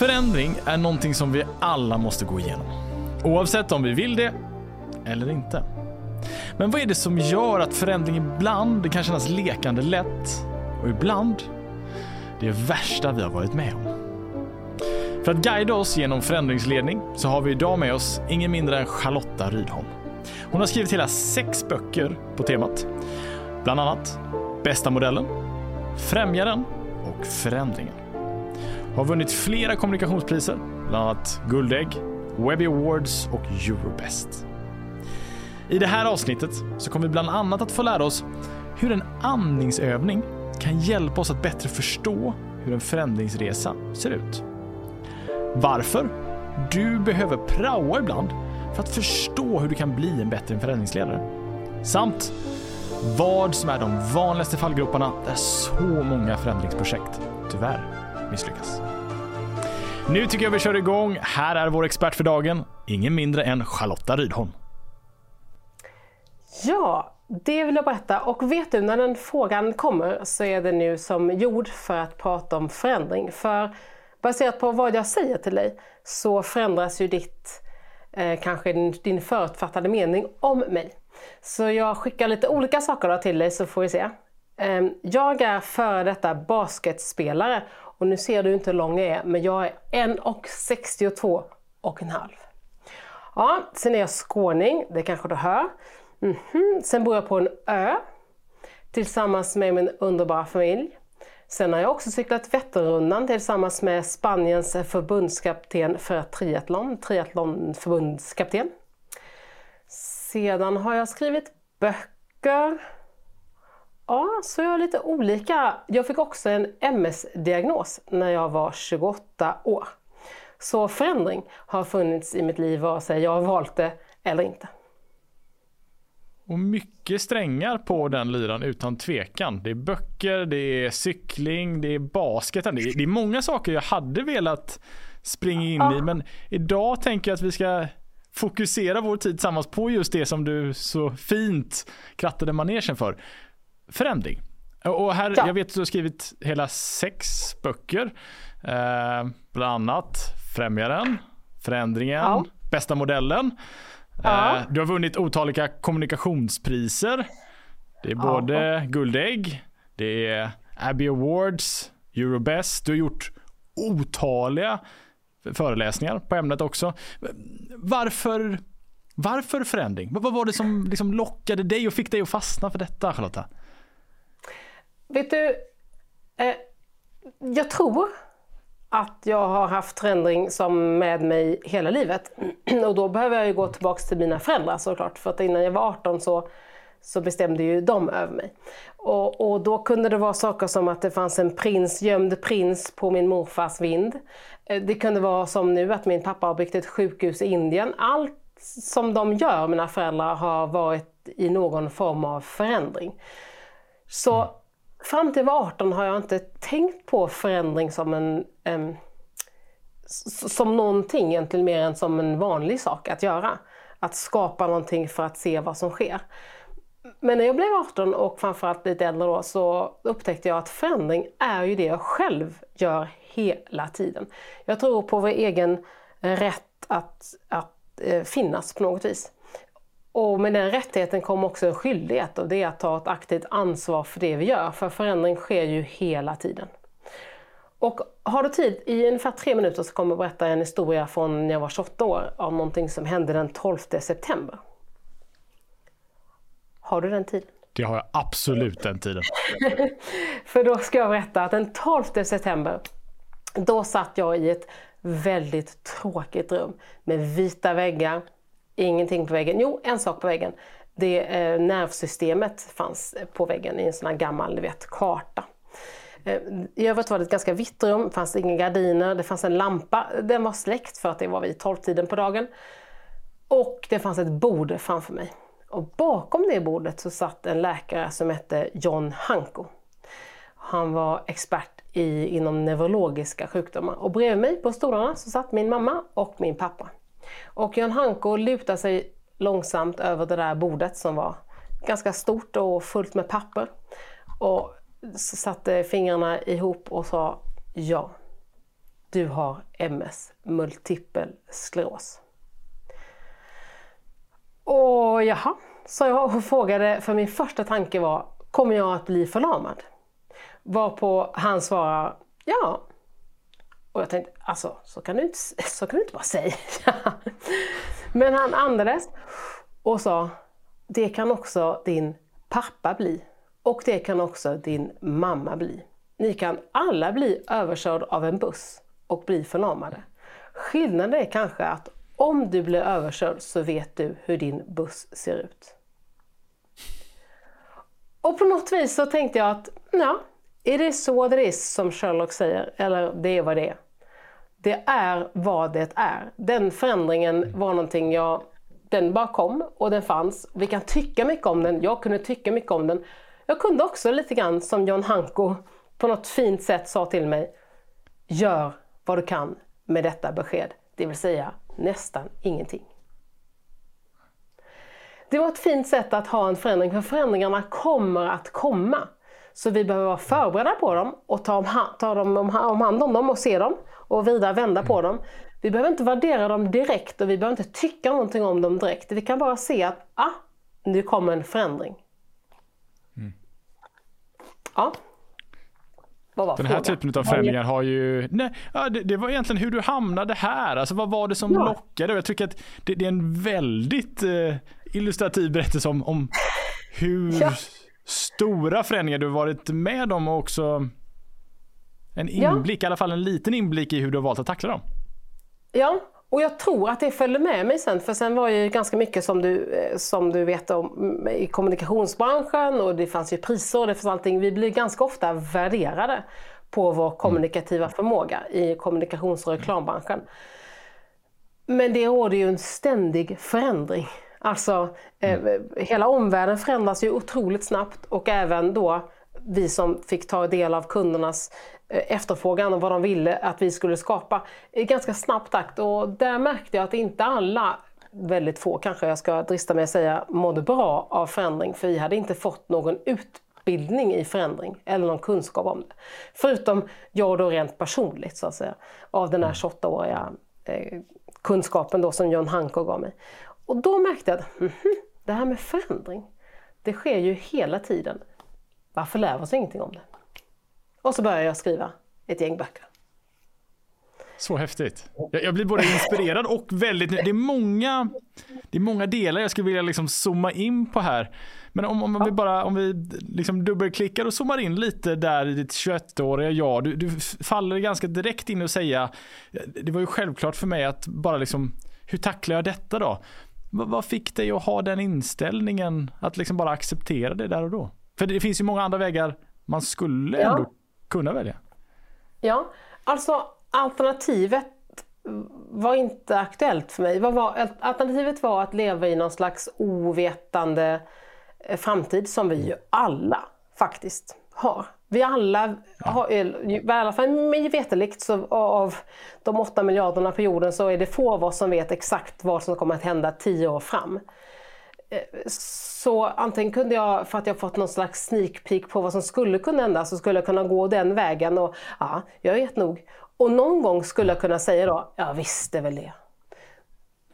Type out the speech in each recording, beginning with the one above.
Förändring är någonting som vi alla måste gå igenom. Oavsett om vi vill det eller inte. Men vad är det som gör att förändring ibland kan kännas lekande lätt och ibland det värsta vi har varit med om? För att guida oss genom förändringsledning så har vi idag med oss ingen mindre än Charlotta Rydholm. Hon har skrivit hela sex böcker på temat. Bland annat Bästa modellen, Främjaren och Förändringen. Har vunnit flera kommunikationspriser, bland annat Guldägg, Webby Awards och Eurobest. I det här avsnittet så kommer vi bland annat att få lära oss hur en andningsövning kan hjälpa oss att bättre förstå hur en förändringsresa ser ut. Varför du behöver praoa ibland för att förstå hur du kan bli en bättre förändringsledare. Samt vad som är de vanligaste fallgroparna där så många förändringsprojekt tyvärr misslyckas. Nu tycker jag vi kör igång. Här är vår expert för dagen, ingen mindre än Charlotta Rydholm. Ja, det vill jag berätta. Och vet du, när den frågan kommer så är det nu som gjord för att prata om förändring. För baserat på vad jag säger till dig så förändras ju ditt, eh, kanske din, din förutfattade mening om mig. Så jag skickar lite olika saker till dig så får vi se. Ehm, jag är före detta basketspelare och nu ser du inte hur lång jag är, men jag är 1,62 och en halv. Ja, sen är jag skåning, det kanske du hör. Mm -hmm. Sen bor jag på en ö tillsammans med min underbara familj. Sen har jag också cyklat Vätternrundan tillsammans med Spaniens förbundskapten för triathlon, triathlonförbundskapten. Sedan har jag skrivit böcker. Ja, så jag är lite olika. Jag fick också en MS-diagnos när jag var 28 år. Så förändring har funnits i mitt liv vare sig jag har valt det eller inte. Och mycket strängar på den lyran utan tvekan. Det är böcker, det är cykling, det är basketen. Det är, det är många saker jag hade velat springa in ja. i men idag tänker jag att vi ska fokusera vår tid tillsammans på just det som du så fint krattade manegen för. Förändring. Och här, ja. jag vet att du har skrivit hela sex böcker. Eh, bland annat Främjaren, Förändringen, ja. Bästa modellen. Ja. Eh, du har vunnit otaliga kommunikationspriser. Det är både. Guldägg, det är Abbey Awards, Eurobest. Du har gjort otaliga föreläsningar på ämnet också. Varför, varför förändring? Vad var det som liksom lockade dig och fick dig att fastna för detta Charlotta? Vet du, eh, jag tror att jag har haft förändring som med mig hela livet. Och då behöver jag ju gå tillbaka till mina föräldrar såklart. För att innan jag var 18 så, så bestämde ju de över mig. Och, och, då kunde det vara saker som att det fanns en prins, gömd prins på min morfars vind. Eh, det kunde vara som nu att min pappa har byggt ett sjukhus i Indien. Allt som de gör, mina föräldrar, har varit i någon form av förändring. Så fram till jag var 18 har jag inte tänkt på förändring som en um, som någonting egentligen mer än som en vanlig sak att göra. Att skapa någonting för att se vad som sker. Men när jag blev 18 och framförallt lite äldre då så upptäckte jag att förändring är ju det jag själv gör hela tiden. Jag tror på vår egen rätt att, att eh, finnas på något vis. Och med den rättigheten kommer också en skyldighet och det är att ta ett aktivt ansvar för det vi gör. För förändring sker ju hela tiden. Och har du tid, i ungefär tre minuter så kommer jag berätta en historia från när jag var 28 år om någonting som hände den 12 september. Har du den tiden? Det har jag absolut den tiden. för då ska jag berätta att den 12 september, då satt jag i ett väldigt tråkigt rum med vita väggar, ingenting på väggen. Jo, en sak på väggen. Det eh, nervsystemet fanns på väggen i en sån här gammal vet, karta. Eh, I övrigt var det ett ganska vitt rum, det fanns inga gardiner, det fanns en lampa. Den var släckt för att det var vid tolvtiden på dagen. Och det fanns ett bord framför mig. Och bakom det bordet så satt en läkare som hette John Hanko. Han var expert i, inom neurologiska sjukdomar. Och bredvid mig på stolarna så satt min mamma och min pappa. Och Jan Hanko lutade sig långsamt över det där bordet som var ganska stort och fullt med papper. Och satte fingrarna ihop och sa ja. du har MS, multipel skleros. Och jaha, sa jag och frågade, för min första tanke var, kommer jag att bli förlamad? Varpå han svarar, ja. Och jag tänkte, alltså så kan du inte, så kan du inte bara säga. Men han andades och sa, det kan också din pappa bli. Och det kan också din mamma bli. Ni kan alla bli överkörd av en buss och bli förlamade. Skillnaden är kanske att om du blir överkörd så vet du hur din buss ser ut. Och på något vis så tänkte jag att, ja, it is what it is som Sherlock säger, eller det är vad det är. Det är vad det är. Den förändringen var någonting jag, den bara kom och den fanns. Vi kan tycka mycket om den, jag kunde tycka mycket om den. Jag kunde också lite grann som John Hanko på något fint sätt sa till mig, gör vad du kan med detta besked, det vill säga nästan ingenting. Det var ett fint sätt att ha en förändring, för förändringarna kommer att komma. Så vi behöver vara förberedda på dem och ta, om, ta dem om, om hand om dem och se dem och vidare vända på dem. Vi behöver inte värdera dem direkt och vi behöver inte tycka någonting om dem direkt. Vi kan bara se att ah, nu kommer en förändring. Mm. Ja. Den här typen av förändringar har ju... Nej, ja, det, det, var egentligen hur du hamnade här. Alltså vad var det som ja. lockade? Jag tycker att det, det är en väldigt eh, illustrativ berättelse om, om hur ja. Stora förändringar du varit med om och också en inblick, ja. i alla fall en liten inblick i hur du har valt att tackla dem. Ja, och jag tror att det följde med mig sen, för sen var ju ganska mycket som du, eh, som du vet om i kommunikationsbranschen och det fanns ju priser och det fanns allting. Vi blir ganska ofta värderade på vår kommunikativa förmåga i kommunikations och reklambranschen. Men det råder ju en ständig förändring. Alltså eh, mm. hela omvärlden förändras ju otroligt snabbt och även då vi som fick ta del av kundernas eh, efterfrågan och vad de ville att vi skulle skapa i ganska snabb takt. Och där märkte jag att inte alla, väldigt få kanske jag ska drista mig att säga, mådde bra av förändring. För vi hade inte fått någon utbildning i förändring eller någon kunskap om det. Förutom jag då rent personligt så att säga, av den här 28-åriga eh, kunskapen då som John Hanko gav mig. Och då märkte jag att mm -hmm, det här med förändring, det sker ju hela tiden. Varför lär vi oss ingenting om det? Och så börjar jag skriva ett gäng böcker. Så häftigt. Jag, blir både inspirerad och väldigt... Det är många, det är många delar jag skulle vilja liksom zooma in på här. Men om, om, vi bara om vi liksom dubbelklickar och zoomar in lite där i ditt 21-åriga jag. Du, du faller ganska direkt in och säga, det var ju självklart för mig att bara liksom, hur tacklar jag detta då? Vad fick dig att ha den inställningen att liksom bara acceptera det där och då? För det finns ju många andra vägar man skulle ja. ändå kunna välja. Ja, alltså alternativet var inte aktuellt för mig. Var, alternativet var att leva i någon slags ovetande eh, framtid som vi ju alla faktiskt har. Vi alla har, i alla fall mig veterligt, så av de åtta miljarderna på jorden så är det få av oss som vet exakt vad som kommer att hända tio år fram. Eh, så antingen kunde jag, för att jag fått någon slags sneak peek på vad som skulle kunna hända, så skulle jag kunna gå den vägen och ja, jag vet nog. Och någon gång skulle jag kunna säga då, jag visste väl det.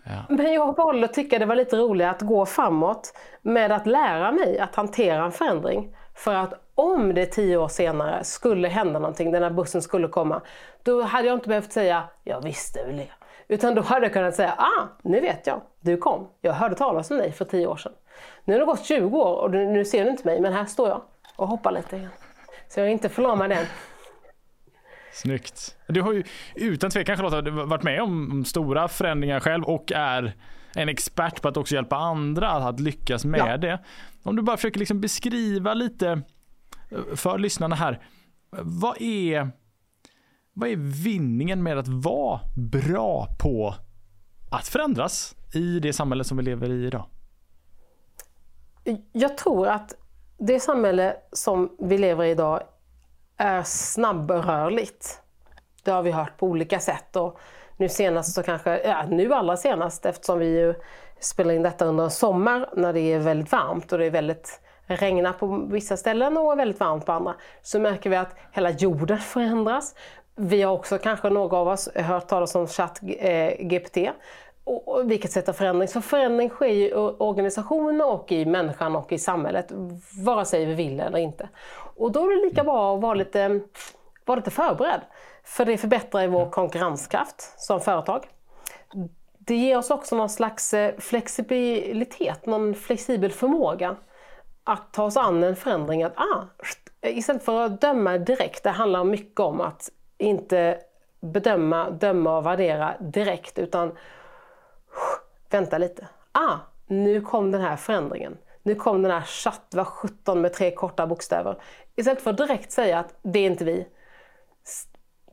Ja. Men jag valde att tycka det var lite roligare att gå framåt med att lära mig att hantera en förändring. För att om det tio år senare skulle hända någonting, den här bussen skulle komma, då hade jag inte behövt säga, jag visste väl det. Utan då hade jag kunnat säga, ah, nu vet jag, du kom. Jag hörde talas om dig för tio år sedan. Nu har det gått 20 år och nu ser du inte mig, men här står jag och hoppar lite igen. Så jag är inte förlamad än. Snyggt. Du har ju utan tvekan Charlotta varit med om stora förändringar själv och är en expert på att också hjälpa andra att lyckas med ja. det. Om du bara försöker liksom beskriva lite för lyssnarna här. Vad är vad är vinningen med att vara bra på att förändras i det samhälle som vi lever i idag? Jag tror att det samhälle som vi lever i idag är snabbrörligt. Det har vi hört på olika sätt. Och nu senast så kanske, ja, nu allra senast eftersom vi ju spelar in detta under en sommar när det är väldigt varmt och det är väldigt regnar på vissa ställen och väldigt varmt på andra, så märker vi att hela jorden förändras. Vi har också kanske några av oss hört talas om ChatGPT. Eh, och, vilket sätt av förändring. Så förändring sker i organisationer och i människan och i samhället, vare sig vi vill eller inte. Och då är det lika bra att vara lite, vara lite förberedd. För det förbättrar vår konkurrenskraft som företag. Det ger oss också någon slags eh, flexibilitet, någon flexibel förmåga att ta oss an en förändring. Att, ah, istället för att döma direkt, det handlar mycket om att inte bedöma, döma och värdera direkt utan vänta lite. Ah, nu kom den här förändringen. Nu kom den här chatt, var 17 med tre korta bokstäver. Istället för att direkt säga att det är inte vi.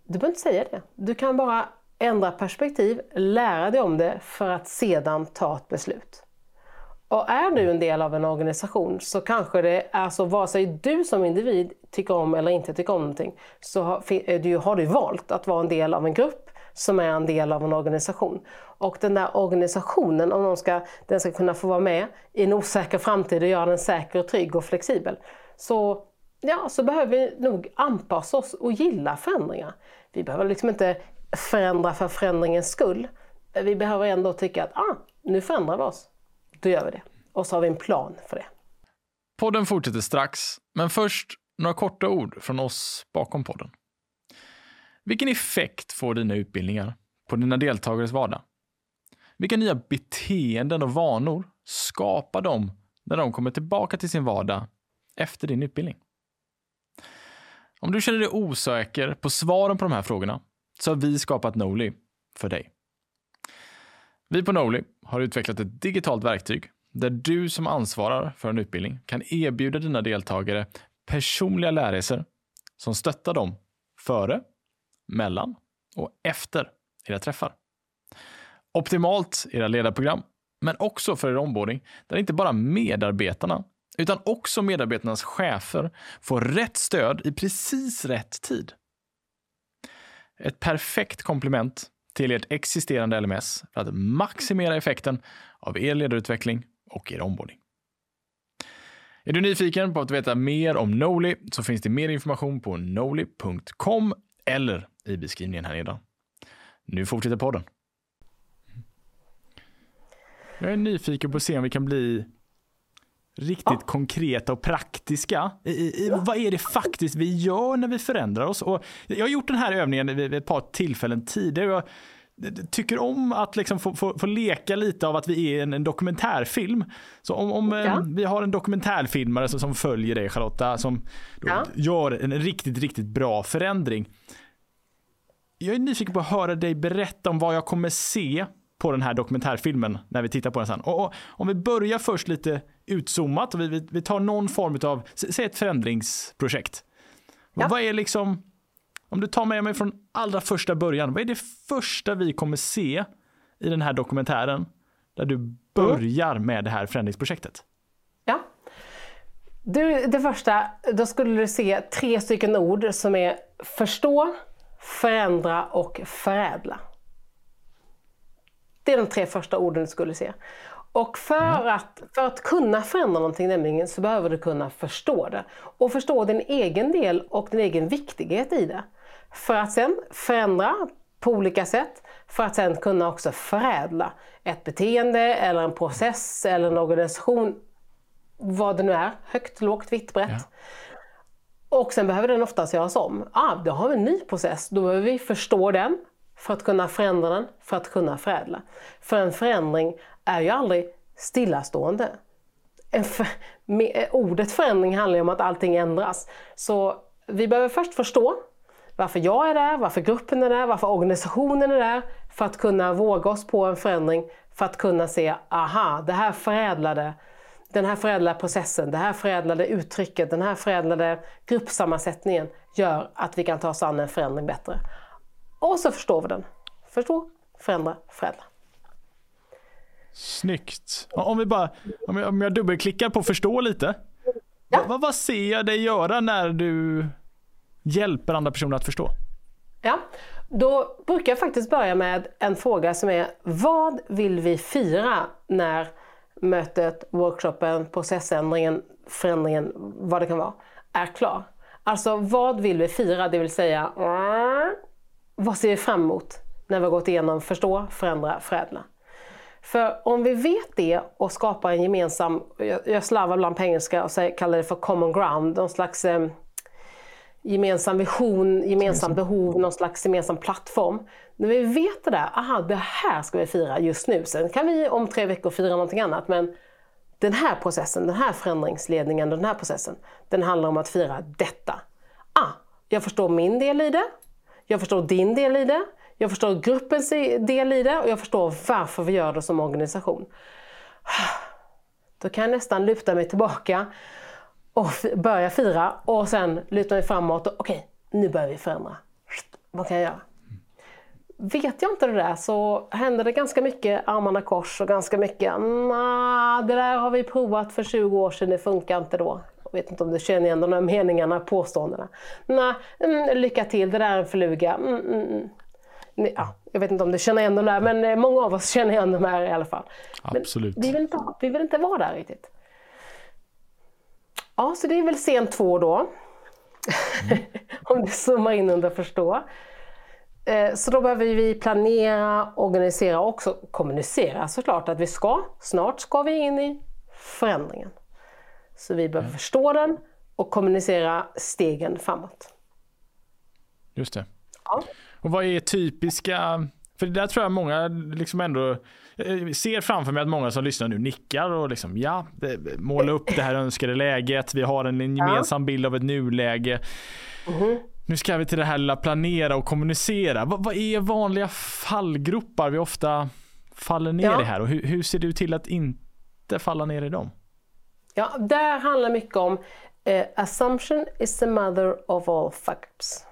Du behöver inte säga det. Du kan bara ändra perspektiv, lära dig om det för att sedan ta ett beslut. Och är du en del av en organisation så kanske det är så, vare sig du som individ tycker om eller inte tycker om någonting, så har eh, du, har du valt att vara en del av en grupp som är en del av en organisation. Och den där organisationen, om någon ska, den ska kunna få vara med i en osäker framtid och göra den säker, trygg och flexibel, så, ja, så behöver vi nog anpassa oss och gilla förändringar. Vi behöver liksom inte förändra för förändringens skull. Vi behöver ändå tycka att ah, nu förändrar vi oss. Då gör vi det. Och så har vi en plan för det. Podden fortsätter strax, men först några korta ord från oss bakom podden. Vilken effekt får dina utbildningar på dina deltagares vardag? Vilka nya beteenden och vanor skapar de när de kommer tillbaka till sin vardag efter din utbildning? Om du känner dig osäker på svaren på de här frågorna så har vi skapat Noli för dig. Vi på Noli har utvecklat ett digitalt verktyg där du som ansvarar för en utbildning kan erbjuda dina deltagare personliga lärresor som stöttar dem före, mellan och efter era träffar. Optimalt i era ledarprogram, men också för er onboarding, där inte bara medarbetarna utan också medarbetarnas chefer får rätt stöd i precis rätt tid. Ett perfekt komplement till ert existerande LMS för att maximera effekten av er ledarutveckling och er onboarding. Är du nyfiken på att veta mer om Noli så finns det mer information på noli.com eller i beskrivningen här nedan. Nu fortsätter podden. Jag är nyfiken på att se om vi kan bli riktigt ja. konkreta och praktiska. I, i, ja. Vad är det faktiskt vi gör när vi förändrar oss? Och jag har gjort den här övningen vid ett par tillfällen tidigare. Jag tycker om att liksom få, få, få, leka lite av att vi är en, en dokumentärfilm. Så om, om ja. eh, vi har en dokumentärfilmare som, som följer dig Charlotta, som gör en riktigt, riktigt bra förändring. Jag är nyfiken på att höra dig berätta om vad jag kommer se på den här dokumentärfilmen när vi tittar på den sen. Och, och om vi börjar först lite utzoomat och vi, vi, vi tar någon form av, säg ett förändringsprojekt. Ja. Vad är liksom, om du tar med mig från allra första början, vad är det första vi kommer se i den här dokumentären där du börjar med det här förändringsprojektet? Ja. Du, det första, då skulle du se tre stycken ord som är förstå, förändra och förädla. Det är de tre första orden du skulle se. Och för, mm. att, för att kunna förändra någonting nämligen så behöver du kunna förstå det. Och förstå din egen del och din egen viktighet i det. För att sen förändra på olika sätt. För att sen kunna också förädla ett beteende eller en process eller en organisation. Vad det nu är, högt, lågt, vitt, brett. Ja. Och sen behöver den oftast göras om. Ah, då har vi en ny process, då behöver vi förstå den för att kunna förändra den, för att kunna förädla. För en förändring är ju aldrig stillastående. För, med, ordet förändring handlar ju om att allting ändras. Så vi behöver först förstå varför jag är där, varför gruppen är där, varför organisationen är där. För att kunna våga oss på en förändring, för att kunna se, aha, det här förädlade den här förädlade processen, det här förädlade uttrycket, den här förädlade gruppsammansättningen gör att vi kan ta oss an en förändring bättre. Och så förstår vi den. Förstå, förändra, förädla. Snyggt. Om, vi bara, om, jag, om jag dubbelklickar på förstå lite. Ja. Vad, vad ser jag dig göra när du hjälper andra personer att förstå? Ja, då brukar jag faktiskt börja med en fråga som är Vad vill vi fira när mötet, workshopen, processändringen, förändringen, vad det kan vara, är klar? Alltså vad vill vi fira? Det vill säga vad ser vi fram emot när vi har gått igenom förstå, förändra, förädla? För om vi vet det och skapar en gemensam, jag slarvar ibland på engelska och kallar det för common ground, någon slags eh, gemensam vision, gemensam behov, någon slags gemensam plattform. När vi vet det där, aha det här ska vi fira just nu. Sen kan vi om tre veckor fira någonting annat men den här processen, den här förändringsledningen, den här processen, den handlar om att fira detta. Ah, jag förstår min del i det, jag förstår din del i det, jag förstår gruppens del i det och jag förstår varför vi gör det som organisation. Då kan jag nästan luta mig tillbaka och börja fira och sen luta mig framåt och okej, okay, nu börjar vi förändra. Vad kan jag göra? Vet jag inte det där så händer det ganska mycket armarna kors och ganska mycket nah, det där har vi provat för 20 år sedan, det funkar inte då. Vet inte om du känner igen de här meningarna, påståendena. Nah, mm, lycka till, det där är en fluga. Mm, mm, mm ja, jag vet inte om du känner igen dem där, men eh, många av oss känner igen de här i alla fall. Absolut. vi vill, inte, vi vill inte vara där riktigt. Ja, så det är väl scen två då. Mm. om du zoomar in under förstå. Eh, så då behöver vi planera, organisera och också kommunicera såklart att vi ska, snart ska vi in i förändringen. Så vi behöver mm. förstå den och kommunicera stegen framåt. Just det. Ja. Och vad är typiska, för det där tror jag många liksom ändå eh, ser framför mig att många som lyssnar nu nickar och liksom ja, måla upp det här önskade läget. Vi har en gemensam bild av ett nuläge. Mm-hmm. Nu ska vi till det här lilla planera och kommunicera. Vad, vad är vanliga fallgropar vi ofta faller ner ja. i här och hur, hur, ser du till att inte falla ner i dem? Ja, där handlar mycket om eh, assumption is the mother of all facts.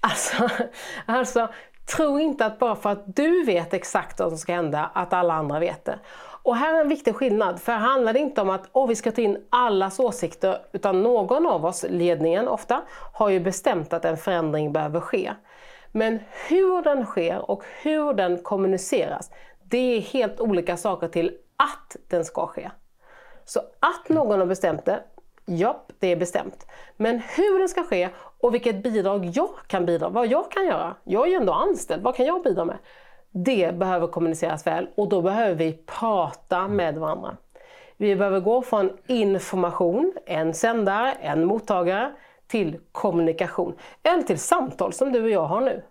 Alltså, alltså, tro inte att bara för att du vet exakt vad som ska hända, att alla andra vet det. Och här är en viktig skillnad, för här handlar det inte om att oh, vi ska ta in allas åsikter, utan någon av oss, ledningen ofta, har ju bestämt att en förändring behöver ske. Men hur den sker och hur den kommuniceras, det är helt olika saker till att den ska ske. Så att någon har bestämt det, ja, det är bestämt. Men hur det ska ske och vilket bidrag jag kan bidra vad jag kan göra. Jag är ju ändå anställd, vad kan jag bidra med? Det behöver kommuniceras väl och då behöver vi prata med varandra. Vi behöver gå från information, en sändare, en mottagare, till kommunikation. Eller till samtal som du och jag har nu.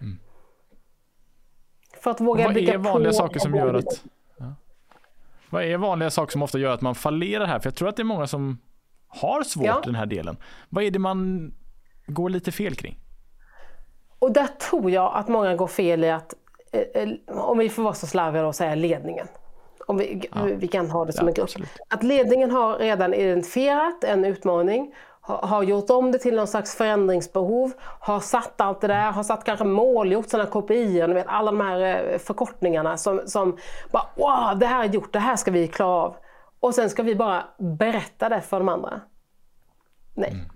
Mm. För att våga Vad är vanliga saker som gör att... Vad är vanliga saker som ofta gör att man fallerar här? För jag tror att det är många som har svårt ja. den här delen. Vad är det man går lite fel kring? Och där tror jag att många går fel i att, eh, eh, om vi får vara så slarviga och säga ledningen. Om vi, ja. vi kan ha det som ja, en grupp. Absolut. Att ledningen har redan identifierat en utmaning, har gjort om det till någon slags förändringsbehov, har satt allt det där, har satt kanske mål, gjort sådana kopior, vet, alla de här eh, förkortningarna som, som bara wow, det här är gjort, det här ska vi klara av. Och sen ska vi bara berätta det för de andra. Nej. Mm.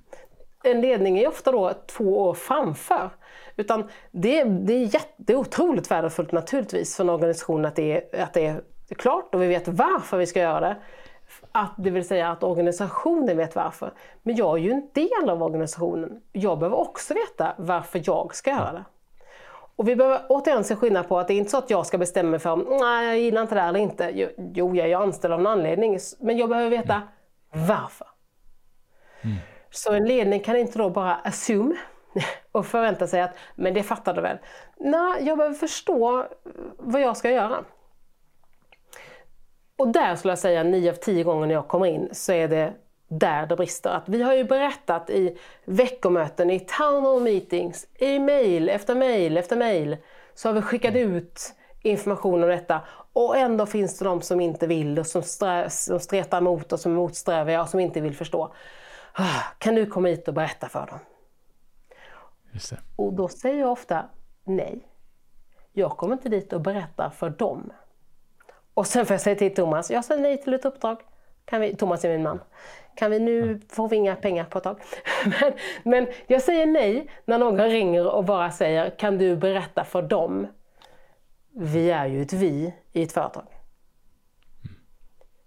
En ledning är ofta då två år framför. Utan det, det, är jätte, det är otroligt värdefullt naturligtvis för en organisation att det, är, att det är klart och vi vet varför vi ska göra det. Att, det vill säga att organisationen vet varför. Men jag är ju en del av organisationen. Jag behöver också veta varför jag ska göra det. Och vi behöver återigen se skillnad på att det är inte så att jag ska bestämma mig för om nej, jag gillar inte det här eller inte. Jo, jag är anställd av en anledning, men jag behöver veta varför. Mm. Så en ledning kan inte då bara assume och förvänta sig att men det fattar du väl? Nej, jag behöver förstå vad jag ska göra. Och där skulle jag säga 9 av 10 gånger när jag kommer in så är det där det brister. Att vi har ju berättat i veckomöten, i town hall meetings, i mail efter mail efter mail, så har vi skickat mm. ut information om detta och ändå finns det de som inte vill och som, som stretar emot och som är motsträviga och som inte vill förstå. Ah, kan du komma hit och berätta för dem? Och då säger jag ofta nej. Jag kommer inte dit och berättar för dem. Och sen får jag säga till Thomas, jag säger nej till ett uppdrag. Kan vi, Thomas är min man. Kan vi nu, får vi inga pengar på ett tag. Men, men jag säger nej när någon ringer och bara säger, kan du berätta för dem? Vi är ju ett vi i ett företag.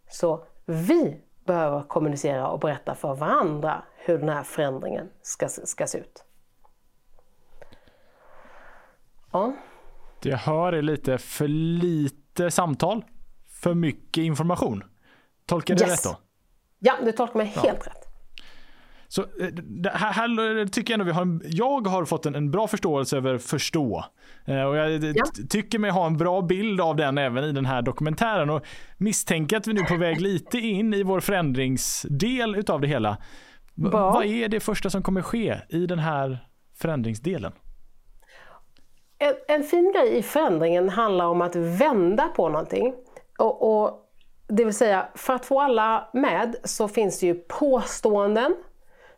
Så vi behöver kommunicera och berätta för varandra hur den här förändringen ska, ska se ut. Ja. Det jag hör är lite för lite samtal, för mycket information. Tolkar jag Yes. rätt då? Ja, du tolkar mig helt rätt. Så eh, här, här tycker jag ändå vi har, en, jag har fått en, en bra förståelse över förstå. Eh, Och jag d- Ja. tycker mig ha en bra bild av den även i den här dokumentären och misstänker att vi nu är på väg lite in i vår förändringsdel utav det hela. V- Bra. Vad är det första som kommer ske i den här förändringsdelen? En, en fin grej i förändringen handlar om att vända på någonting. Och, och, det vill säga, för att få alla med så finns det ju påståenden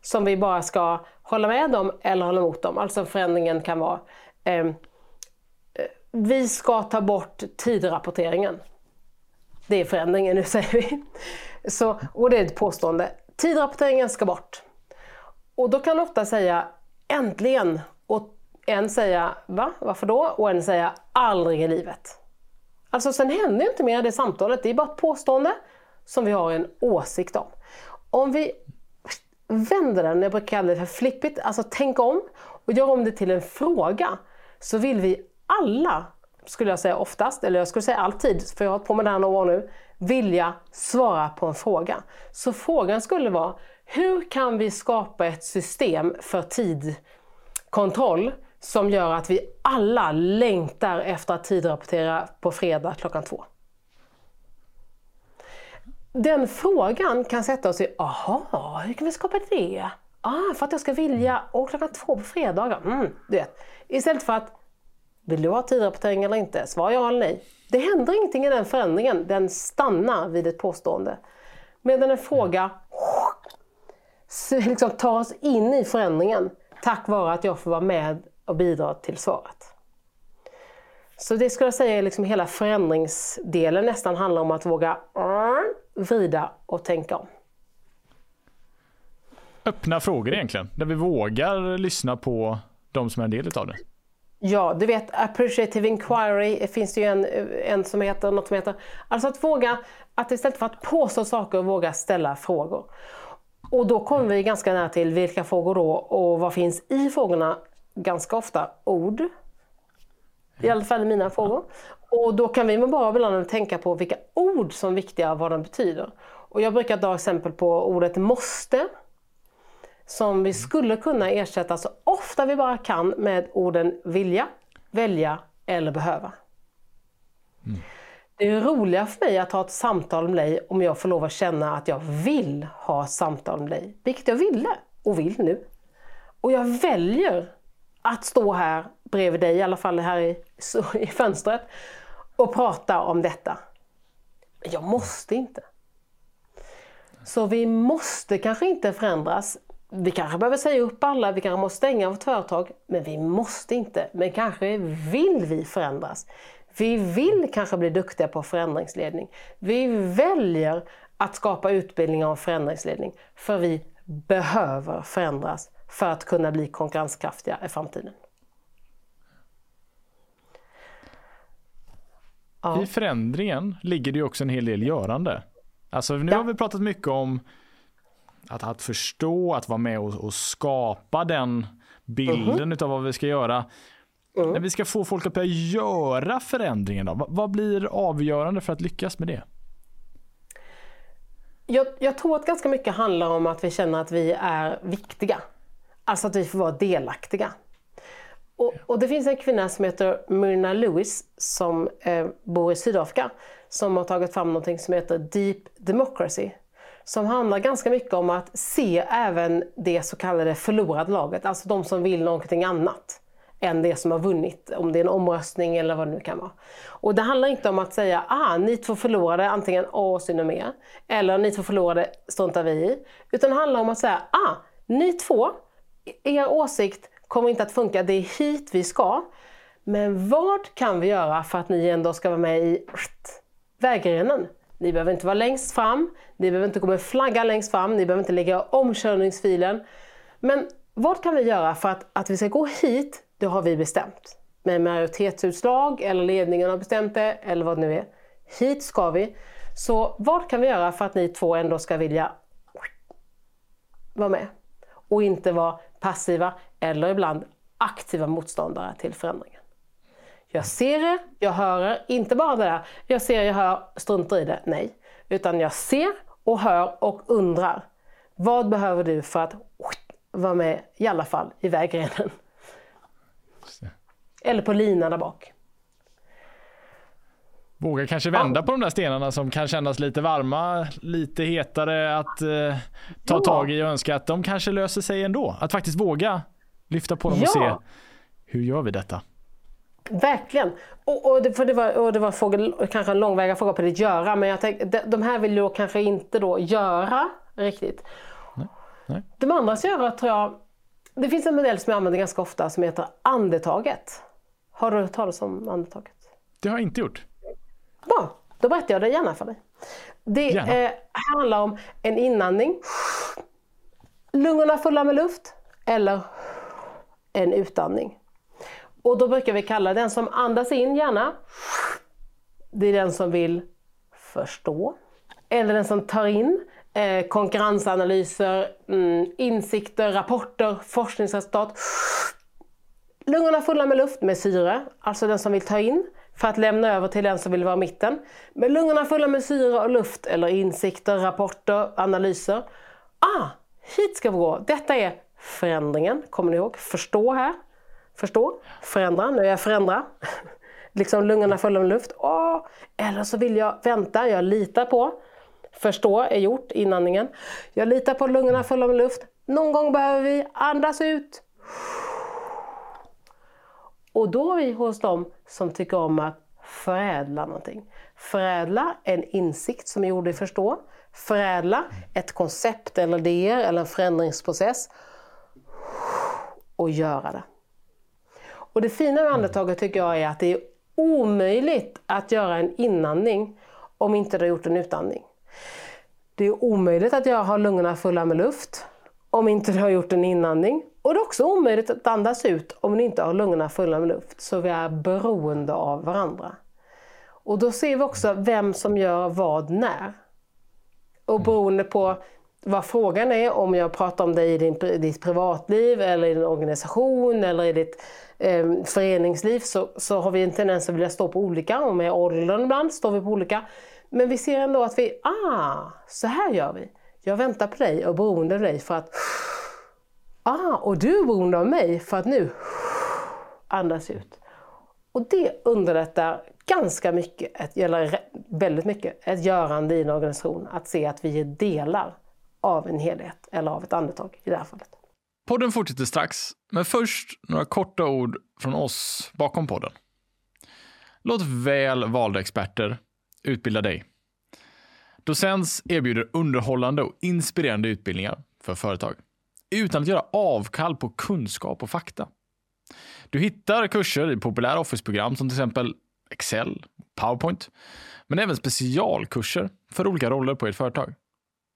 som vi bara ska hålla med om eller hålla emot dem. Alltså förändringen kan vara ehm, eh, vi ska ta bort tidrapporteringen. Det är förändringen nu säger vi. Så, och det är ett påstående. Tidrapporteringen ska bort. Och då kan ofta säga äntligen och en säga va, varför då? Och en säga aldrig i livet. Alltså sen händer ju inte mer i det samtalet, det är bara ett påstående som vi har en åsikt om. Om vi vänder den, jag brukar kalla det för flippigt, alltså tänk om och gör om det till en fråga så vill vi alla, skulle jag säga oftast, eller jag skulle säga alltid, för jag har hållit på med det här några år nu, vilja svara på en fråga. Så frågan skulle vara, hur kan vi skapa ett system för tidkontroll som gör att vi alla längtar efter att tidrapportera på fredag klockan två? Den frågan kan sätta oss i, aha, hur kan vi skapa det? Ah, för att jag ska vilja, och klockan två på fredagar. Mm, du vet. Istället för att, vill du ha tidrapportering eller inte? Svar ja eller nej. Det händer ingenting i den förändringen, den stannar vid ett påstående. Medan en fråga så liksom tar oss in i förändringen tack vare att jag får vara med och bidra till svaret. Så det skulle jag säga är liksom hela förändringsdelen nästan handlar om att våga vrida och tänka om. Öppna frågor egentligen, där vi vågar lyssna på de som är en del utav det. Ja, du vet appreciative inquiry det finns ju en, en som heter något som heter. Alltså att våga, att istället för att påstå saker våga ställa frågor. Och då kommer vi ganska nära till vilka frågor då och vad finns i frågorna? Ganska ofta ord. I alla fall i mina frågor. Och då kan vi med bara ibland tänka på vilka ord som är viktiga och vad de betyder. Och jag brukar ta exempel på ordet måste. Som vi skulle kunna ersätta så ofta vi bara kan med orden vilja, välja eller behöva. Det är roligare för mig att ha ett samtal med dig om jag får lov att känna att jag vill ha ett samtal med dig. Vilket jag ville och vill nu. Och jag väljer att stå här bredvid dig, i alla fall här i, i fönstret, och prata om detta. Men jag måste inte. Så vi måste kanske inte förändras. Vi kanske behöver säga upp alla, vi kanske måste stänga vårt företag, men vi måste inte. Men kanske vill vi förändras. Vi vill kanske bli duktiga på förändringsledning. Vi väljer att skapa utbildning om förändringsledning för vi behöver förändras för att kunna bli konkurrenskraftiga i framtiden. Ja. I förändringen ligger det ju också en hel del görande. Alltså nu Ja. har vi pratat mycket om att, att förstå, att vara med och, och skapa den bilden utav vad vi ska göra. När vi ska få folk att börja göra förändringen då, vad, vad blir avgörande för att lyckas med det? Jag, jag tror att ganska mycket handlar om att vi känner att vi är viktiga. Alltså att vi får vara delaktiga. Och, och det finns en kvinna som heter Myrna Lewis som eh, bor i Sydafrika som har tagit fram något som heter Deep Democracy. Som handlar ganska mycket om att se även det så kallade förlorade laget, alltså de som vill någonting annat än det som har vunnit, om det är en omröstning eller vad det nu kan vara. Och det handlar inte om att säga ah, ni två förlorade, antingen åh synd om er, eller ni två förlorade struntar vi i. Utan det handlar om att säga ah, ni två, er åsikt kommer inte att funka, det är hit vi ska. Men vad kan vi göra för att ni ändå ska vara med i vägrenen? Ni behöver inte vara längst fram, ni behöver inte gå med flagga längst fram, ni behöver inte lägga omkörningsfilen. Men vad kan vi göra för att, att vi ska gå hit, det har vi bestämt. Med majoritetsutslag eller ledningen har bestämt det eller vad det nu är. Hit ska vi. Så vad kan vi göra för att ni två ändå ska vilja vara med? Och inte vara passiva eller ibland aktiva motståndare till förändringen. Jag ser er, jag hör er, inte bara det där, jag ser, jag hör, struntar i det, nej. Utan jag ser och hör och undrar. Vad behöver du för att vara med i alla fall i vägrenen? Eller på linan där bak. Våga kanske vända på de där stenarna som kan kännas lite varma, lite hetare att eh, ta ja. tag i och önska att de kanske löser sig ändå. Att faktiskt våga lyfta på dem ja. och se hur gör vi detta? Verkligen. Och, och, det, för det var, och det var fråga, kanske en långväga fråga på ditt göra, men jag tänkte, de, de här vill du kanske inte då göra riktigt. Nej. Nej. De andra ska göra tror jag, det finns en modell som jag använder ganska ofta som heter andetaget. Har du hört talas om andetaget? Det har jag inte gjort. Bra, då berättar jag det gärna för dig. Det eh, handlar om en inandning, lungorna fulla med luft, eller en utandning. Och då brukar vi kalla den som andas in gärna, det är den som vill förstå. Eller den som tar in eh, konkurrensanalyser, mm, insikter, rapporter, forskningsresultat. Lungorna fulla med luft med syre, alltså den som vill ta in för att lämna över till den som vill vara i mitten. Med lungorna fulla med syre och luft eller insikter, rapporter, analyser. Ah, hit ska vi gå. Detta är förändringen, kommer ni ihåg? Förstå här. Förstå, förändra, nu är jag förändra. liksom lungorna fulla med luft. Ah, eller så vill jag vänta, jag litar på. Förstå är gjort, inandningen. Jag litar på lungorna fulla med luft. Någon gång behöver vi andas ut. Och då är vi hos dem som tycker om att förädla någonting. Förädla en insikt som är gjord i förstå. Förädla ett koncept eller idéer eller en förändringsprocess. Och göra det. Och det fina med andetaget tycker jag är att det är omöjligt att göra en inandning om inte du har gjort en utandning. Det är omöjligt att jag har lungorna fulla med luft om inte du har gjort en inandning. Och det är också omöjligt att andas ut om ni inte har lungorna fulla med luft. Så vi är beroende av varandra. Och då ser vi också vem som gör vad när. Och beroende på vad frågan är, om jag pratar om dig i din, ditt privatliv eller i din organisation eller i ditt eh, föreningsliv så, så har vi en tendens att vilja stå på olika. Och med åldern ibland står vi på olika. Men vi ser ändå att vi, ah, så här gör vi. Jag väntar på dig och beroende av dig för att, ah, och du är beroende av mig för att nu andas ut. Och det underlättar ganska mycket, eller väldigt mycket, ett görande i en organisation. Att se att vi är delar av en helhet eller av ett andetag i det här fallet. Podden fortsätter strax, men först några korta ord från oss bakom podden. Låt väl valda experter utbilda dig. Docens erbjuder underhållande och inspirerande utbildningar för företag utan att göra avkall på kunskap och fakta. Du hittar kurser i populära Office-program som till exempel Excel, Powerpoint, men även specialkurser för olika roller på ert företag.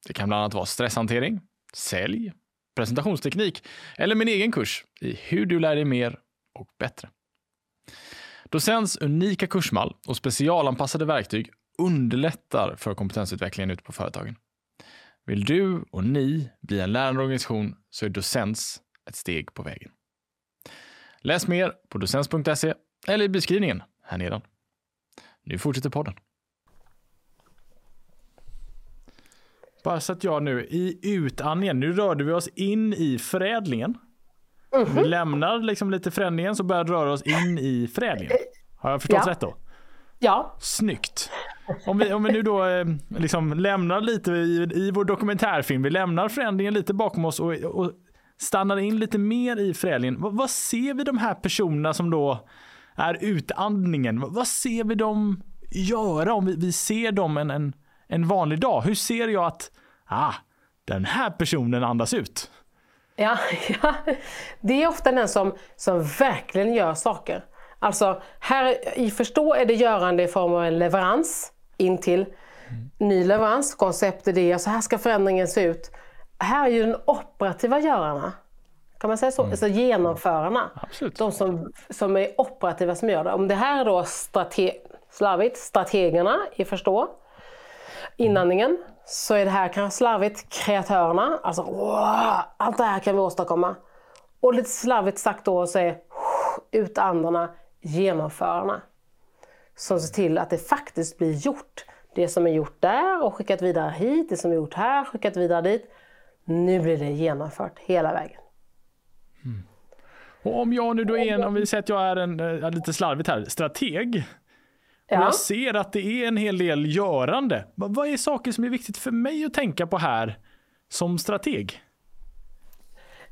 Det kan bland annat vara stresshantering, sälj, presentationsteknik eller min egen kurs i hur du lär dig mer och bättre. Docens unika kursmall och specialanpassade verktyg underlättar för kompetensutvecklingen ute på företagen. Vill du och ni bli en lärande organisation så är Docens ett steg på vägen. Läs mer på docens.se eller i beskrivningen här nedan. Nu fortsätter podden. Bara så att jag nu i utandningen, nu rörde vi oss in i förädlingen. Mm -hmm. Vi lämnar liksom lite förändringen så börjar röra oss in i förädlingen. Har jag förstått ja. rätt då? Ja. Snyggt. Om vi, om vi nu då eh, liksom lämnar lite i, i vår dokumentärfilm, vi lämnar förändringen lite bakom oss och, och stannar in lite mer i förädlingen. Vad, vad, ser vi de här personerna som då är utandningen? Vad, vad ser vi dem göra om vi, vi ser dem en, en, en vanlig dag? Hur ser jag att ah, den här personen andas ut? Ja, ja, det är ofta den som, som verkligen gör saker. Alltså här i Förstå är det görande i form av en leverans in till mm. ny leverans, koncept, idéer, så här ska förändringen se ut. Här är ju den operativa görarna. Kan man säga så? Mm. Alltså genomförarna. Absolut. De som, som är operativa som gör det. Om det här är då strate slarvigt, strategerna i Förstå, inandningen, så är det här kanske slarvigt kreatörerna. Alltså, wow, allt det här kan vi åstadkomma. Och lite slarvigt sagt då så är utandarna genomförarna. Som ser till att det faktiskt blir gjort. Det som är gjort där och skickat vidare hit, det som är gjort här skickat vidare dit. Nu blir det genomfört hela vägen. Mm. Och om jag nu då är en, om vi säger att jag är en, eh, lite slarvigt här, strateg. Och ja. jag ser att det är en hel del görande. Vad är saker som är viktigt för mig att tänka på här som strateg?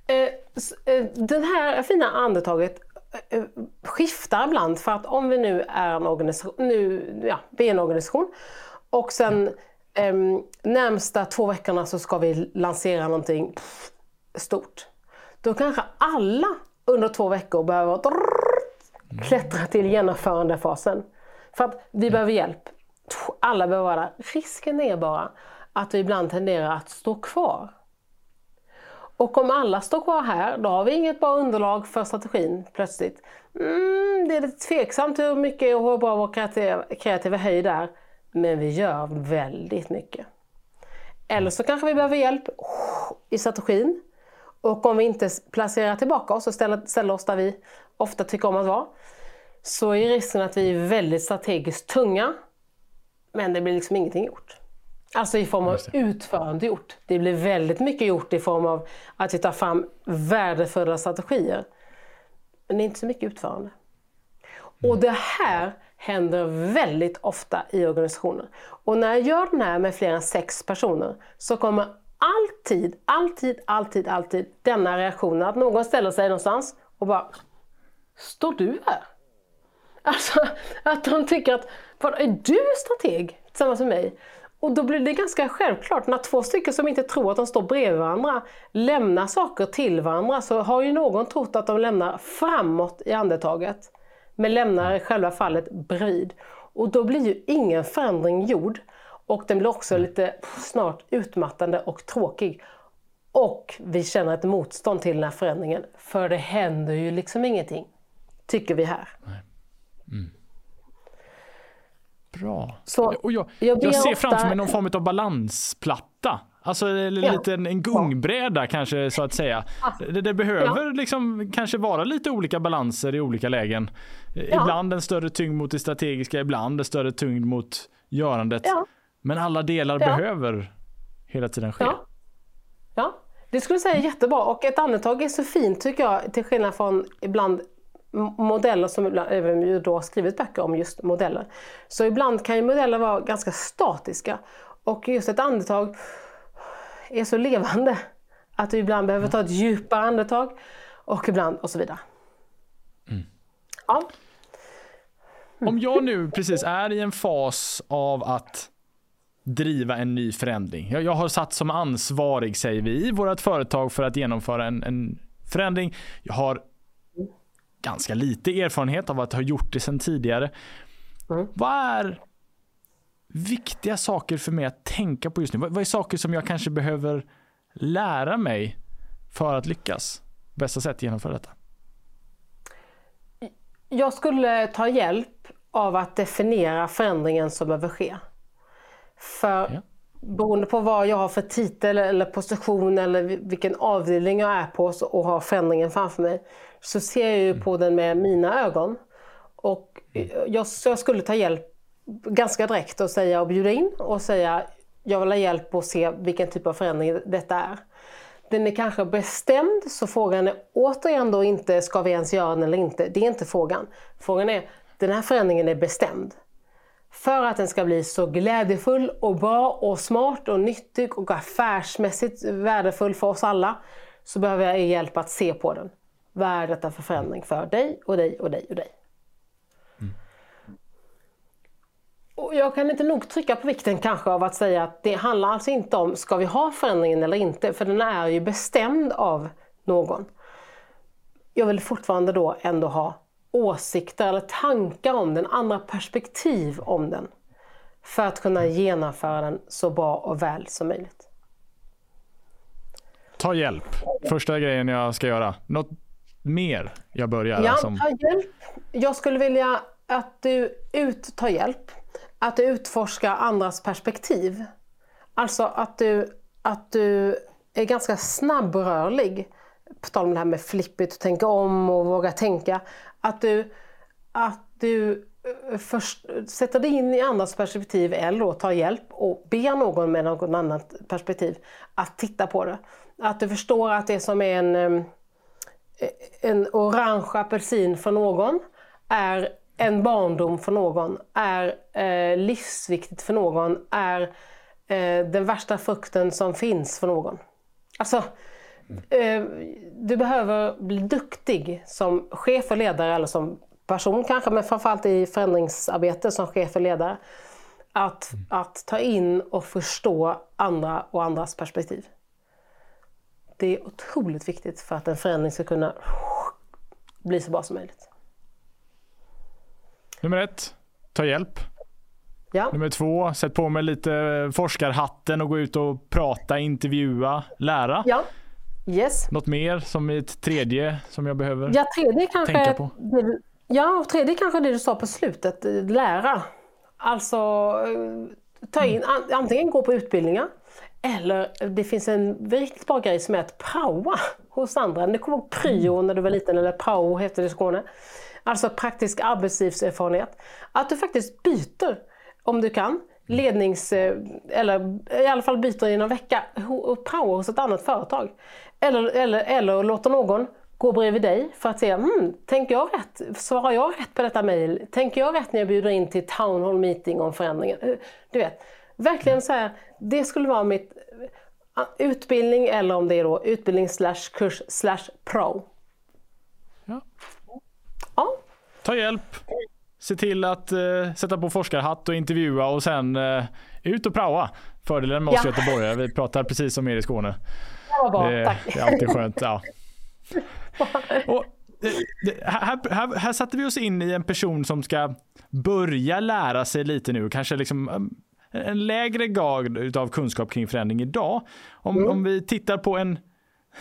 Eh, eh, det här fina andetaget skiftar ibland för att om vi nu är en organisation, nu, ja, vi är en organisation och sen eh, närmsta två veckorna så ska vi lansera någonting stort. Då kanske alla under två veckor behöver klättra till genomförandefasen. För att vi behöver hjälp. Alla behöver vara där. Risken är bara att vi ibland tenderar att stå kvar. Och om alla står kvar här, då har vi inget bra underlag för strategin plötsligt. Mm, det är lite tveksamt hur mycket och hur bra vår kreativa, kreativa höjd är. Men vi gör väldigt mycket. Eller så kanske vi behöver hjälp i strategin. Och om vi inte placerar tillbaka oss och ställer, ställer oss där vi ofta tycker om att vara, så är risken att vi är väldigt strategiskt tunga, men det blir liksom ingenting gjort. Alltså i form av utförande gjort. Det blir väldigt mycket gjort i form av att vi tar fram värdefulla strategier. Men det är inte så mycket utförande. Och mm. det här händer väldigt ofta i organisationer. Och när jag gör den här med fler än sex personer så kommer alltid, alltid, alltid, alltid denna reaktionen att någon ställer sig någonstans och bara Står du här? Alltså att de tycker att, är du strateg tillsammans med mig? Och då blir det ganska självklart, när två stycken som inte tror att de står bredvid varandra lämnar saker till varandra så har ju någon trott att de lämnar framåt i andetaget. Men lämnar i själva fallet bredvid. Och då blir ju ingen förändring gjord. Och den blir också lite snart utmattande och tråkig. Och vi känner ett motstånd till den här förändringen. För det händer ju liksom ingenting. Tycker vi här. Mm. Bra. Så, och jag, jag, jag ser ofta... framför mig någon form av balansplatta. Alltså lite en, en gungbräda ja. kanske så att säga. Det, det behöver ja. liksom kanske vara lite olika balanser i olika lägen. Ja. Ibland en större tyngd mot det strategiska, ibland en större tyngd mot görandet. Men alla delar behöver hela tiden ske. Ja. det skulle jag säga är jättebra och ett andetag är så fint tycker jag till skillnad från ibland modeller som även då har skrivit böcker om just modeller. Så ibland kan ju modeller vara ganska statiska och just ett andetag är så levande att du ibland behöver ta ett djupare andetag och ibland och så vidare. Mm. Ja. Om jag nu precis är i en fas av att driva en ny förändring. Jag, jag har satt som ansvarig, säger vi, i vårt företag för att genomföra en, en förändring. Jag har ganska lite erfarenhet av att ha gjort det sedan tidigare. Mm. Vad är viktiga saker för mig att tänka på just nu? Vad är saker som jag kanske behöver lära mig för att lyckas? Bästa sätt att genomföra detta? Jag skulle ta hjälp av att definiera förändringen som behöver ske. För ja. beroende på vad jag har för titel eller position eller vilken avdelning jag är på och har förändringen framför mig så ser jag ju på den med mina ögon. Och jag, jag skulle ta hjälp ganska direkt och säga och bjuda in och säga jag vill ha hjälp och se vilken typ av förändring detta är. Den är kanske bestämd så frågan är återigen då inte ska vi ens göra den eller inte. Det är inte frågan. Frågan är den här förändringen är bestämd. För att den ska bli så glädjefull och bra och smart och nyttig och affärsmässigt värdefull för oss alla så behöver jag er hjälp att se på den. Vad är detta för förändring för dig och dig och dig och dig? Mm. Och jag kan inte nog trycka på vikten kanske av att säga att det handlar alltså inte om ska vi ha förändringen eller inte, för den är ju bestämd av någon. Jag vill fortfarande då ändå ha åsikter eller tankar om den, andra perspektiv om den. För att kunna genomföra den så bra och väl som möjligt. Ta hjälp. Första grejen jag ska göra. Något mer jag bör göra? Ja, som... ta hjälp. Jag skulle vilja att du ut, tar hjälp. Att du utforskar andras perspektiv. Alltså att du, att du är ganska snabbrörlig. På tal om det här med flippigt, tänka om och våga tänka. Att du, att du eh, först, sätter dig in i andras perspektiv eller då tar hjälp och ber någon med något annat perspektiv att titta på det. Att du förstår att det som är en, eh, en orange apelsin för någon är en barndom för någon, är eh, livsviktigt för någon, är eh, den värsta frukten som finns för någon. Alltså, eh, du behöver bli duktig som chef och ledare eller som person kanske, men framförallt i förändringsarbete som chef och ledare. Att, att ta in och förstå andra och andras perspektiv. Det är otroligt viktigt för att en förändring ska kunna bli så bra som möjligt. Nummer ett, ta hjälp. Ja. Nummer två, sätt på mig lite forskarhatten och gå ut och prata, intervjua, lära. Ja. Yes. Något mer som i ett tredje som jag behöver ja, tredje kanske, tänka på? Det, ja, tredje kanske det du sa på slutet, lära. Alltså ta in, antingen gå på utbildningar eller det finns en riktigt bra grej som är att praoa hos andra. Det kommer ihåg pryo när du var liten, eller prao hette det i Skåne. Alltså praktisk arbetslivserfarenhet. Att du faktiskt byter, om du kan, lednings... Eh, eller i alla fall byter i någon vecka och praoar hos ett annat företag. Eller, eller, eller låter någon gå bredvid dig för att se, hmm, tänker jag rätt? Svarar jag rätt på detta mejl? Tänker jag rätt när jag bjuder in till town hall meeting om förändringen? Eh, du vet, verkligen så här, det skulle vara mitt eh, utbildning eller om det är då utbildning slash kurs slash pro. Ja. Ja. Ta hjälp. Se till att uh, sätta på forskarhatt och intervjua och sen uh, ut och praoa. Fördelen med oss ja. göteborgare, vi pratar precis som er i Skåne. Ja, bra, det, tack. det är alltid skönt. Ja. Och, det, här, här, här satte vi oss in i en person som ska börja lära sig lite nu, kanske liksom en lägre grad av kunskap kring förändring idag. Om, mm. om vi tittar på en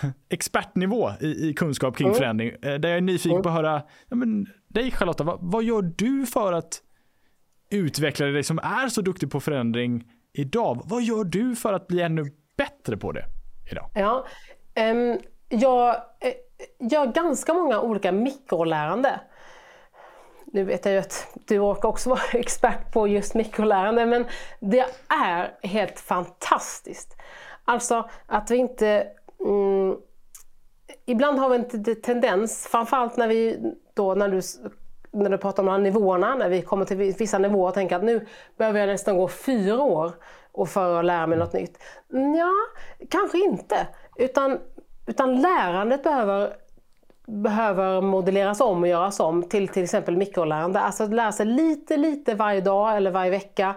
expertnivå i, i kunskap kring mm. förändring. Eh, där jag är nyfiken mm. på att höra, ja, men, dig Charlotta, vad, vad gör du för att utveckla dig som är så duktig på förändring idag? Vad gör du för att bli ännu bättre på det idag? Ja, um, jag eh, gör ganska många olika mikrolärande. Nu vet jag ju att du råkar också vara expert på just mikrolärande men det är helt fantastiskt. Alltså att vi inte mm, ibland har vi en tendens, framförallt när vi då när du, när du pratar om de här nivåerna, när vi kommer till vissa nivåer och tänker att nu behöver jag nästan gå fyra år och för att lära mig något nytt. Ja, kanske inte. Utan, utan lärandet behöver behöver modelleras om och göras om till till exempel mikrolärande. Alltså att lära sig lite, lite varje dag eller varje vecka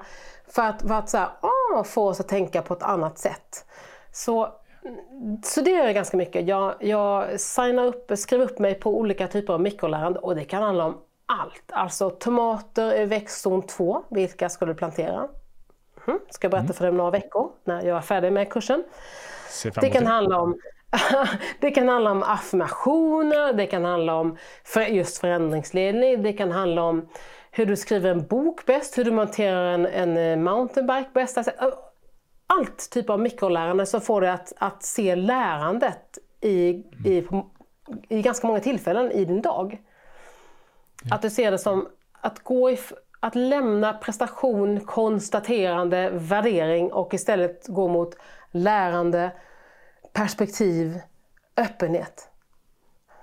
för att, för att så här, åh, få oss att tänka på ett annat sätt. Så så det gör jag ganska mycket. Jag, jag signar upp, skriver upp mig på olika typer av mikrolärande och det kan handla om allt. Alltså tomater i växtzon 2, vilka ska du plantera? Mm. Ska jag berätta för dig om några veckor när jag är färdig med kursen. Det kan handla om det kan handla om affirmationer, det kan handla om just förändringsledning, det kan handla om hur du skriver en bok bäst, hur du monterar en, en eh, mountainbike bäst. Alltså, allt typ av mikrolärande som får dig att, att se lärandet i, i, i ganska många tillfällen i din dag. Att du ser det som att, gå i, att lämna prestation, konstaterande, värdering och istället gå mot lärande, perspektiv, öppenhet.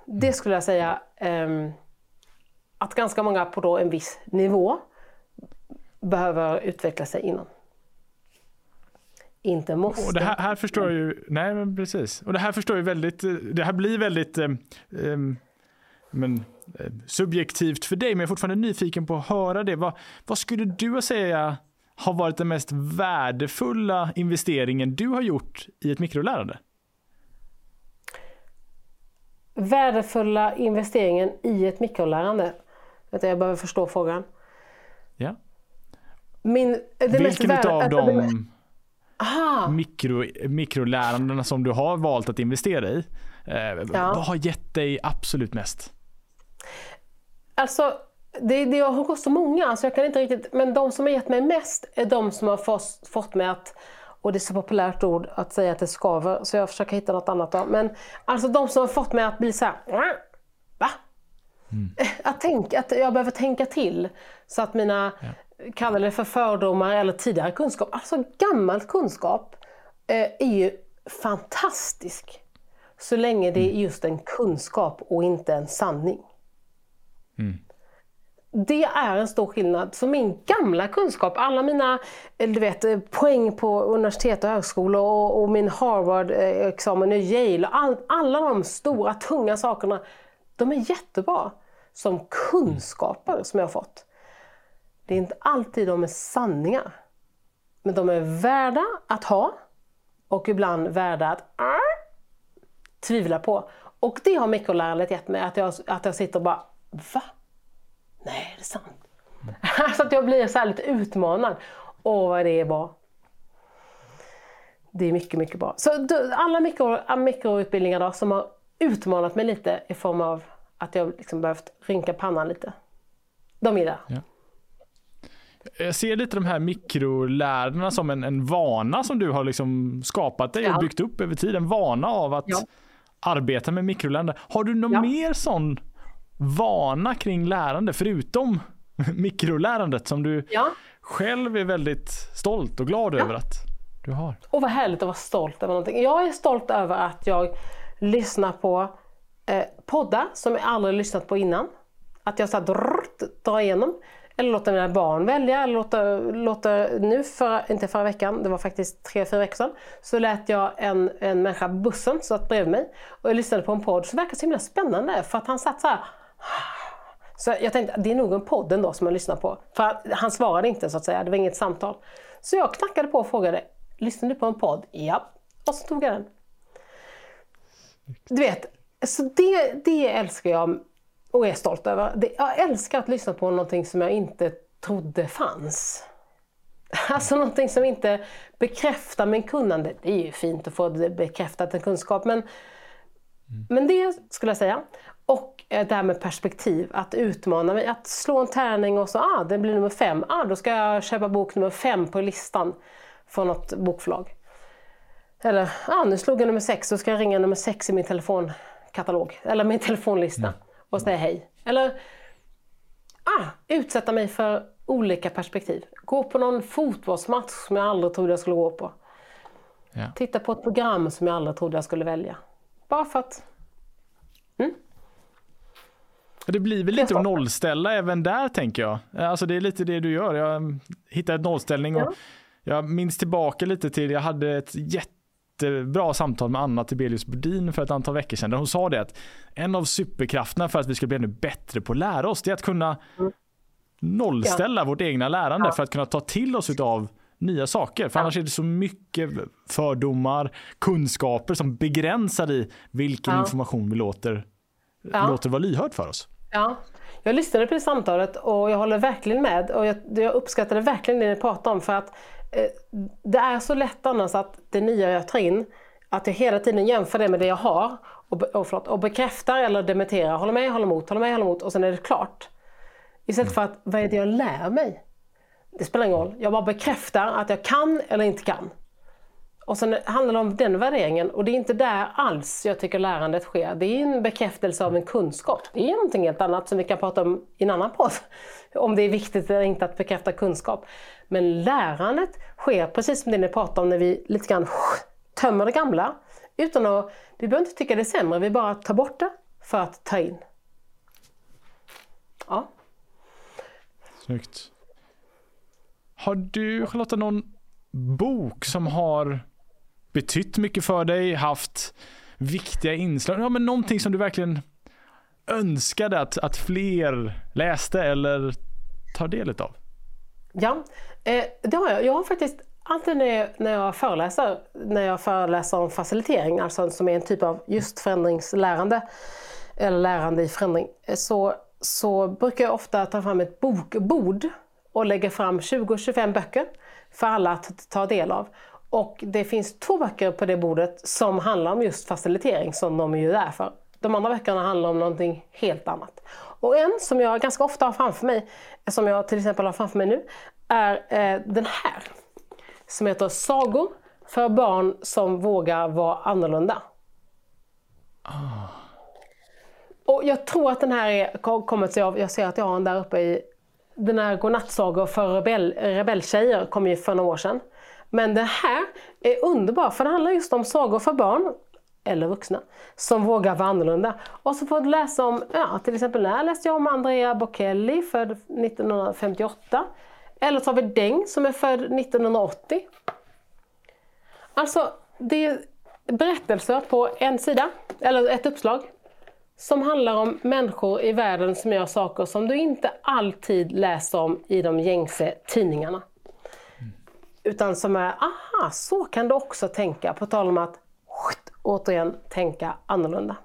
Det skulle jag säga um, att ganska många på då en viss nivå behöver utveckla sig inom inte måste. Och det här, här förstår jag ju, nej men precis. Och det här förstår jag väldigt, det här blir väldigt eh, eh, men, eh, subjektivt för dig, men jag är fortfarande nyfiken på att höra det. Vad, vad skulle du säga har varit den mest värdefulla investeringen du har gjort i ett mikrolärande? Värdefulla investeringen i ett mikrolärande? jag behöver förstå frågan. Ja. Min, det Vilken mest av dem mikro, mikrolärandena som du har valt att investera i. Eh, ja. Vad har gett dig absolut mest? Alltså, det, det har gått så många, så jag kan inte riktigt, men de som har gett mig mest är de som har fått, fått mig att och det är så populärt ord att säga att det skaver, så jag försöker hitta något annat då. Men alltså de som har fått mig att bli så här, va? mm. att, tänka, att jag behöver tänka till. Så att mina, ja. kallar det för fördomar eller tidigare kunskap, alltså gammal kunskap eh, är ju fantastisk. Så länge det är mm. just en kunskap och inte en sanning. Mm det är en stor skillnad. Så min gamla kunskap, alla mina eh, du vet, eh, poäng på universitet och högskolor och, och min Harvard-examen i Yale, all, alla de stora tunga sakerna, de är jättebra som kunskaper som jag har fått. Det är inte alltid de är sanningar. Men de är värda att ha och ibland värda att äh, tvivla på. Och det har mikrolärandet gett mig, att jag, att jag sitter och bara Va? Nej, är det sant? Mm. så att jag blir så lite utmanad. Åh, vad det är bra. Det är mycket, mycket bra. Så alla mikro, mikroutbildningar då, som har utmanat mig lite i form av att jag liksom behövt rynka pannan lite. De är där. Ja. Jag ser lite de här mikrolärarna som en, en vana som du har liksom skapat dig ja. och byggt upp över tid. En vana av att ja. arbeta med mikrolärande. Har du någon mer sån vana kring lärande förutom mikrolärandet som du ja. själv är väldigt stolt och glad ja. över att du har? Och vad härligt att vara stolt över någonting. Jag är stolt över att jag lyssnar på eh, poddar som jag aldrig lyssnat på innan. Att jag så drrrt, drar igenom. Eller låter mina barn välja. Eller låter, låter, nu, för, inte förra veckan, det var faktiskt tre, fyra veckor sedan, så lät jag en, en människa bussen satt bredvid mig och jag lyssnade på en podd som verkar så himla spännande för att han satt så här så jag tänkte att det är nog en podd ändå som jag lyssnar på. För han svarade inte så att säga, det var inget samtal. Så jag knackade på och frågade, lyssnar du på en podd? Ja. Och så tog jag den. Du vet, så det, det älskar jag och är stolt över. Jag älskar att lyssna på någonting som jag inte trodde fanns. Alltså någonting som inte bekräftar min kunnande. Det är ju fint att få bekräftat en kunskap men, mm. men det skulle jag säga. Och det här med perspektiv, att utmana mig. Att slå en tärning och så, ah, det blir nummer fem. Ah, då ska jag köpa bok nummer fem på listan från något bokförlag. Eller, ah, nu slog jag nummer sex, då ska jag ringa nummer sex i min telefonkatalog. Eller min telefonlista mm. och säga hej. Eller, ah, utsätta mig för olika perspektiv. Gå på någon fotbollsmatch som jag aldrig trodde jag skulle gå på. Ja. Titta på ett program som jag aldrig trodde jag skulle välja. Bara för att. Det blir väl lite att nollställa även där tänker jag. Alltså det är lite det du gör. Jag hittar ett nollställning och ja. jag minns tillbaka lite till, jag hade ett jättebra samtal med Anna Tibelius Bodin för ett antal veckor sedan. Hon sa det att en av superkrafterna för att vi ska bli ännu bättre på att lära oss, det är att kunna mm. nollställa ja. vårt egna lärande ja. för att kunna ta till oss av nya saker. För annars är det så mycket fördomar, kunskaper som begränsar i vilken information vi låter, låter vara lyhörd för oss. Ja, jag lyssnade på det samtalet och jag håller verkligen med. Och jag, jag uppskattade verkligen det ni pratade om för att eh, det är så lätt annars att det nya jag tar in, att jag hela tiden jämför det med det jag har och, och, förlåt, och bekräftar eller dementerar, håller med, håller emot, håller med, håller emot och sen är det klart. Istället för att, vad är det jag lär mig? Det spelar ingen roll, jag bara bekräftar att jag kan eller inte kan. Och sen handlar det om den värderingen och det är inte där alls jag tycker lärandet sker. Det är en bekräftelse av en kunskap. Det är någonting helt annat som vi kan prata om i en annan podd. Om det är viktigt eller inte att bekräfta kunskap. Men lärandet sker precis som det ni pratar om när vi lite grann tömmer det gamla. Utan att, vi behöver inte tycka det är sämre, vi bara tar bort det för att ta in. Ja. Snyggt. Har du Charlotta någon bok som har betytt mycket för dig, haft viktiga inslag, ja men någonting som du verkligen önskade att, att fler läste eller tar del av? Ja, eh, det har jag. Jag har faktiskt Antingen när jag, när jag föreläser, när jag föreläser om facilitering, alltså som är en typ av just förändringslärande, eller lärande i förändring, eh, så, så brukar jag ofta ta fram ett bokbord och lägga fram 20-25 böcker för alla att ta del av. Och det finns två böcker på det bordet som handlar om just facilitering som de är ju där för. De andra böckerna handlar om någonting helt annat. Och en som jag ganska ofta har framför mig, som jag till exempel har framför mig nu, är eh, den här. Som heter Sagor för barn som vågar vara annorlunda. Oh. och jag tror att den här är, kommer sig av, jag ser att jag har den där uppe i, den här Godnattsagor för rebell, rebelltjejer kom ju för några år sedan. Men den här är underbar för det handlar just om sagor för barn eller vuxna som vågar vara annorlunda. Och så får du läsa om, ja, till exempel när läste jag om Andrea Bocelli född 1958. Eller så har vi Deng som är född 1980. Alltså, det är berättelser på en sida, eller ett uppslag, som handlar om människor i världen som gör saker som du inte alltid läser om i de gängse tidningarna. Utan som är, aha, så kan du också tänka, på tal om att återigen tänka annorlunda.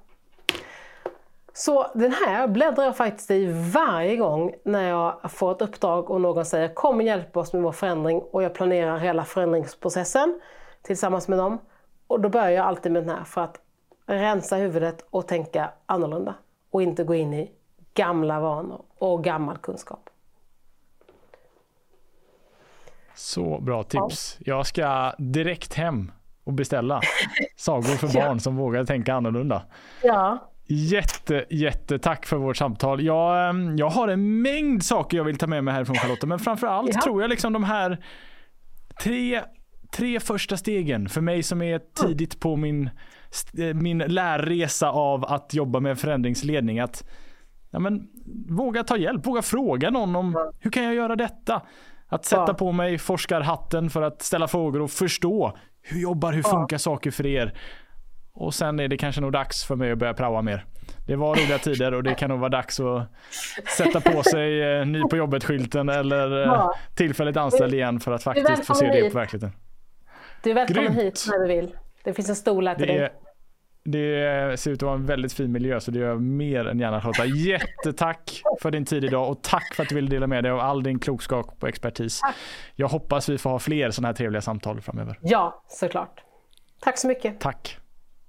Så den här bläddrar jag faktiskt i varje gång när jag får ett uppdrag och någon säger kom och hjälp oss med vår förändring och jag planerar hela förändringsprocessen tillsammans med dem. Och då börjar jag alltid med den här för att rensa huvudet och tänka annorlunda och inte gå in i gamla vanor och gammal kunskap. Så bra tips. Ja. Jag ska direkt hem och beställa sagor för barn ja. som vågar tänka annorlunda. Ja. Jätte, jätte tack för vårt samtal. Jag, ehm, jag har en mängd saker jag vill ta med mig härifrån Charlotte, men framför allt ja. tror jag liksom de här tre, tre första stegen för mig som är tidigt på min, eh, min lärresa av att jobba med förändringsledning. Att ja, men, våga ta hjälp, våga fråga någon om hur kan jag göra detta? Att sätta ja. på mig forskarhatten för att ställa frågor och förstå hur jobbar, hur funkar saker för er? Och sen är det kanske nog dags för mig att börja praoa mer. Det var roliga tider och det kan nog vara dags att sätta på sig eh, ny på jobbet-skylten eller eh, ja. tillfälligt anställd igen för att faktiskt få se det på verkligheten. Du är välkommen Grymt. hit när du vill. Det finns en stol här till det, dig. Det ser ut att vara en väldigt fin miljö så det gör jag mer än gärna Charlotta. Jättetack för din tid idag och tack för att du ville dela med dig av all din klokskap och expertis. Tack. Jag hoppas vi får ha fler sådana här trevliga samtal framöver. Ja, såklart. Tack så mycket. Tack.